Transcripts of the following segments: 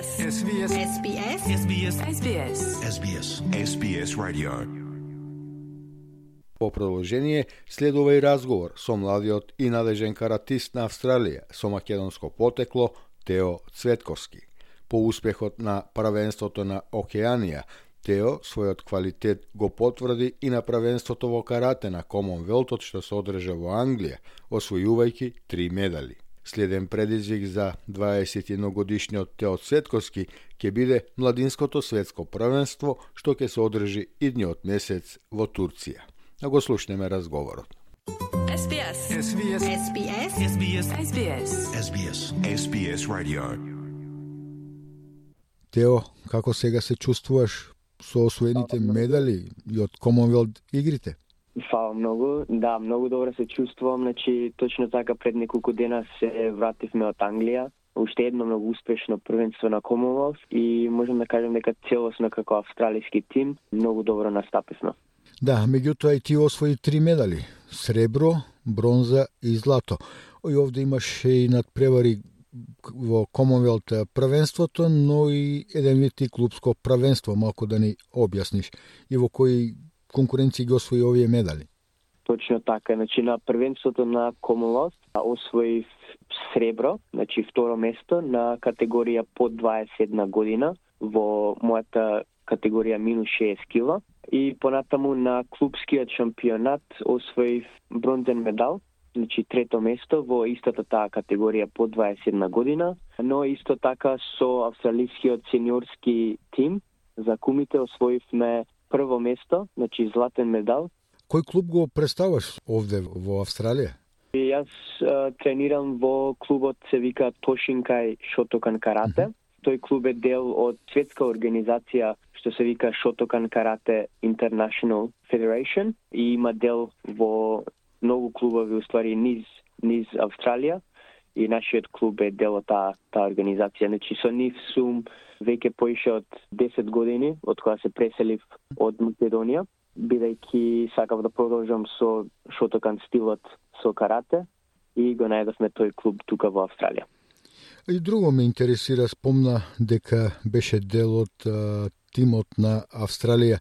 SBS. SBS. SBS. SBS. SBS. SBS. SBS Radio. По продолжение следува и разговор со младиот и надежен каратист на Австралија со македонско потекло Тео Цветковски. По успехот на правенството на Океанија, Тео својот квалитет го потврди и на правенството во карате на Комонвелтот што се одржа во Англија, освојувајќи три медали. Следен предизвик за 21 годишниот Тео Цветковски ќе биде младинското светско првенство што ќе се одржи идниот месец во Турција. Да го слушнеме разговорот. SBS. SBS. SBS. SBS. SBS. SBS. SBS Radio. Тео, како сега се чувствуваш со освоените медали и од Комонвелт игрите? Фала многу. Да, многу добро се чувствувам. Значи, точно така пред неколку дена се вративме од Англија. Уште едно многу успешно првенство на Commonwealth и можам да кажем дека целосно како австралиски тим многу добро настапивме. Да, меѓутоа и ти освои три медали. Сребро, бронза и злато. И овде имаше и надпревари во Комонвелт првенството, но и еден вид и клубско првенство, малку да ни објасниш. И во кои конкуренции ги освои овие медали? Точно така. Значи, на првенството на Комолос освои сребро, значи второ место на категорија под 21 година во мојата категорија минус 6 кила и понатаму на клубскиот шампионат освои бронзен медал, значи трето место во истата таа категорија под 21 година, но исто така со австралискиот сениорски тим за кумите освоивме прво место, значи златен медал. Кој клуб го представаш овде во Австралија? И јас а, тренирам во клубот се вика Тошинкај Шотокан Карате. Тој клуб е дел од светска организација што се вика Шотокан Карате International Federation и има дел во многу клубови уствари низ низ Австралија и нашиот клуб е дел од таа таа организација. Значи со нив сум веќе поише од 10 години од кога се преселив од Македонија, бидејќи сакав да продолжам со шотокан стилот со карате и го најдовме тој клуб тука во Австралија. И друго ме интересира, спомна дека беше дел од а, тимот на Австралија.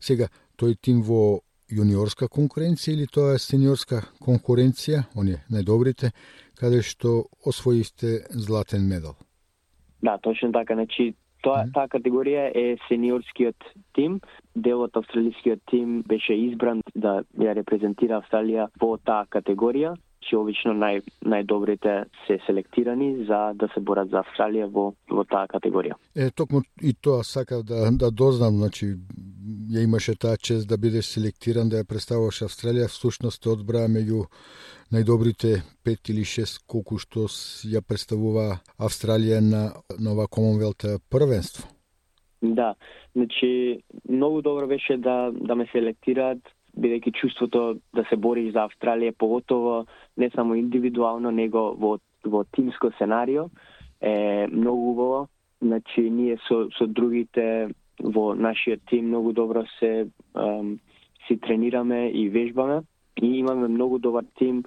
Сега, тој тим во јуниорска конкуренција или тоа е сениорска конкуренција, оние најдобрите, каде што освоивте златен медал? Да, точно така. Значи, тоа, таа категорија е сениорскиот тим. Дел од австралискиот тим беше избран да ја репрезентира Австралија во таа категорија че обично нај, најдобрите се селектирани за да се борат за Австралија во, во таа категорија. Е, токму и тоа сакав да, да дознам, значи, ја имаше таа чест да бидеш селектиран да ја представуваш Австралија, всушност те одбраа меѓу најдобрите пет или шест колку што ја представува Австралија на, нова ова Комонвелт првенство. Да, значи многу добро беше да да ме селектираат бидејќи чувството да се бориш за Австралија поготово не само индивидуално него во во тимско сценарио е многу убаво. Значи ние со со другите во нашиот тим многу добро се ам, си тренираме и вежбаме и имаме многу добар тим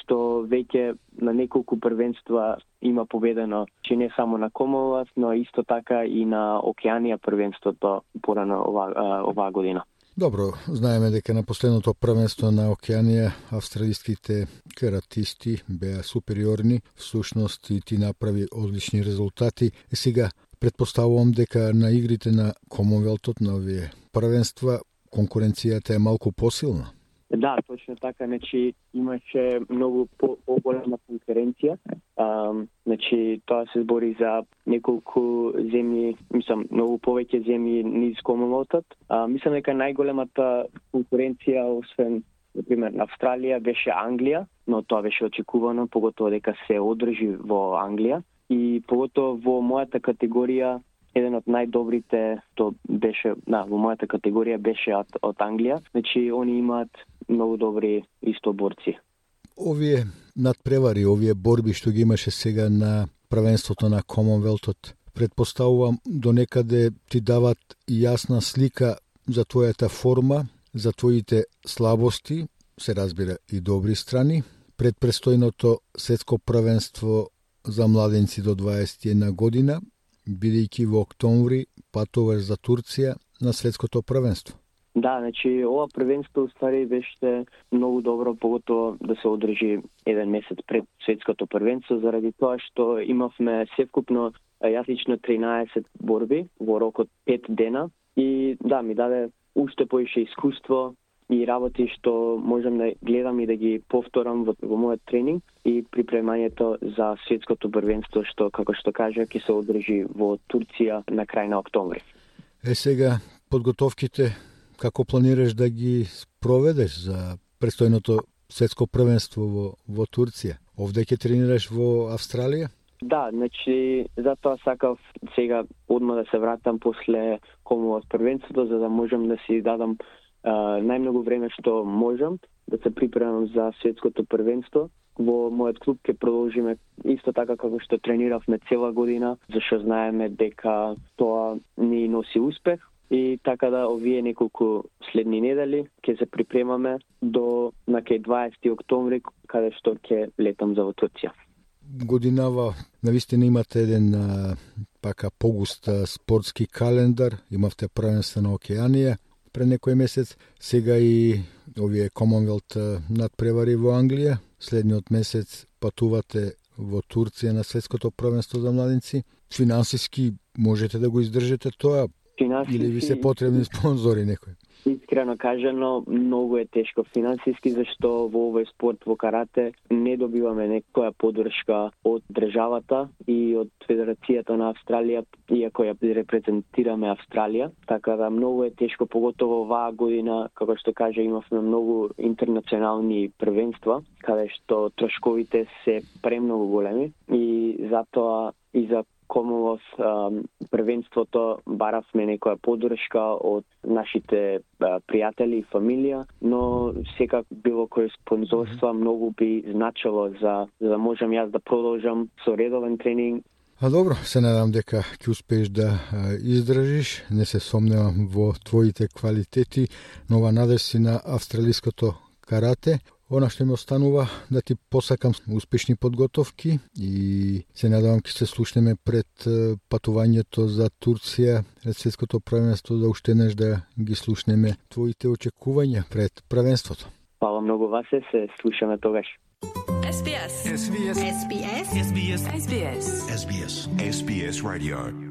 што веќе на неколку првенства има победено, че не само на Комолас, но исто така и на Океанија првенството порано ова, оваа година. Добро, знаеме дека на последното првенство на Океанија австралиските каратисти беа супериорни, всушност и ти направи одлични резултати. И сега предпоставувам дека на игрите на Комонвелтот на овие првенства конкуренцијата е малку посилна. Да, точно така, значи имаше многу по, поголема конкуренција. Um, значи тоа се збори за неколку земји, мислам, многу повеќе земји низ Комонвелтот. А, мислам дека најголемата конкуренција освен например на Австралија беше Англија, но тоа беше очекувано, поготово дека се одржи во Англија и поготово во мојата категорија еден од најдобрите што беше, на во мојата категорија беше од, од Англија. Значи они имаат многу добри истоборци. Овие надпревари, овие борби што ги имаше сега на првенството на Комонвелтот, предпоставувам до некаде ти дават јасна слика за твојата форма, за твоите слабости, се разбира и добри страни, пред престојното светско првенство за младенци до 21 година, бидејќи во октомври патуваш за Турција на светското првенство. Да, значи ова првенство уствари беше многу добро, поготово да се одржи еден месец пред светското првенство, заради тоа што имавме севкупно јас лично 13 борби во рокот 5 дена и да, ми даде уште поише искуство и работи што можам да гледам и да ги повторам во, во мојот тренинг и припремањето за светското првенство што како што кажа ќе се одржи во Турција на крај на октомври. Е сега подготовките како планираш да ги проведеш за престојното светско првенство во, во Турција? Овде ќе тренираш во Австралија? Да, значи затоа сакав сега одма да се вратам после комовот првенството за да можам да си дадам а, најмногу време што можам да се припремам за светското првенство. Во мојот клуб ќе продолжиме исто така како што трениравме цела година, зашто знаеме дека тоа ни носи успех. И така да овие неколку следни недели ќе се припремаме до на кај 20 октомври каде што ќе летам за во Турција годинава навистина имате еден пака погуст спортски календар, имавте првенство на Океанија пред некој месец, сега и овие Commonwealth надпревари во Англија, следниот месец патувате во Турција на светското првенство за младинци. Финансиски можете да го издржите тоа Финансиски... или ви се потребни спонзори некои? Искрено кажано, многу е тешко финансиски, зашто во овој спорт, во карате, не добиваме некоја подршка од државата и од Федерацијата на Австралија, иако ја репрезентираме Австралија. Така да многу е тешко, поготово оваа година, како што кажа, имавме многу интернационални првенства, каде што трошковите се премногу големи и затоа и за Комолос првенството баравме некоја подршка од нашите пријатели и фамилија, но секак било кој спонзорство многу би значило за, за да можам јас да продолжам со редовен тренинг. А добро, се надам дека ќе успееш да издржиш, не се сомневам во твоите квалитети, нова надеси на австралиското карате. Она што ми останува да ти посакам успешни подготовки и се надавам ќе се слушнеме пред патувањето за Турција, светското првенство да уште неш да ги слушнеме твоите очекувања пред првенството. Фала многу вас се слушаме тогаш. SBS. SBS. SBS. SBS. SBS. SBS Radio.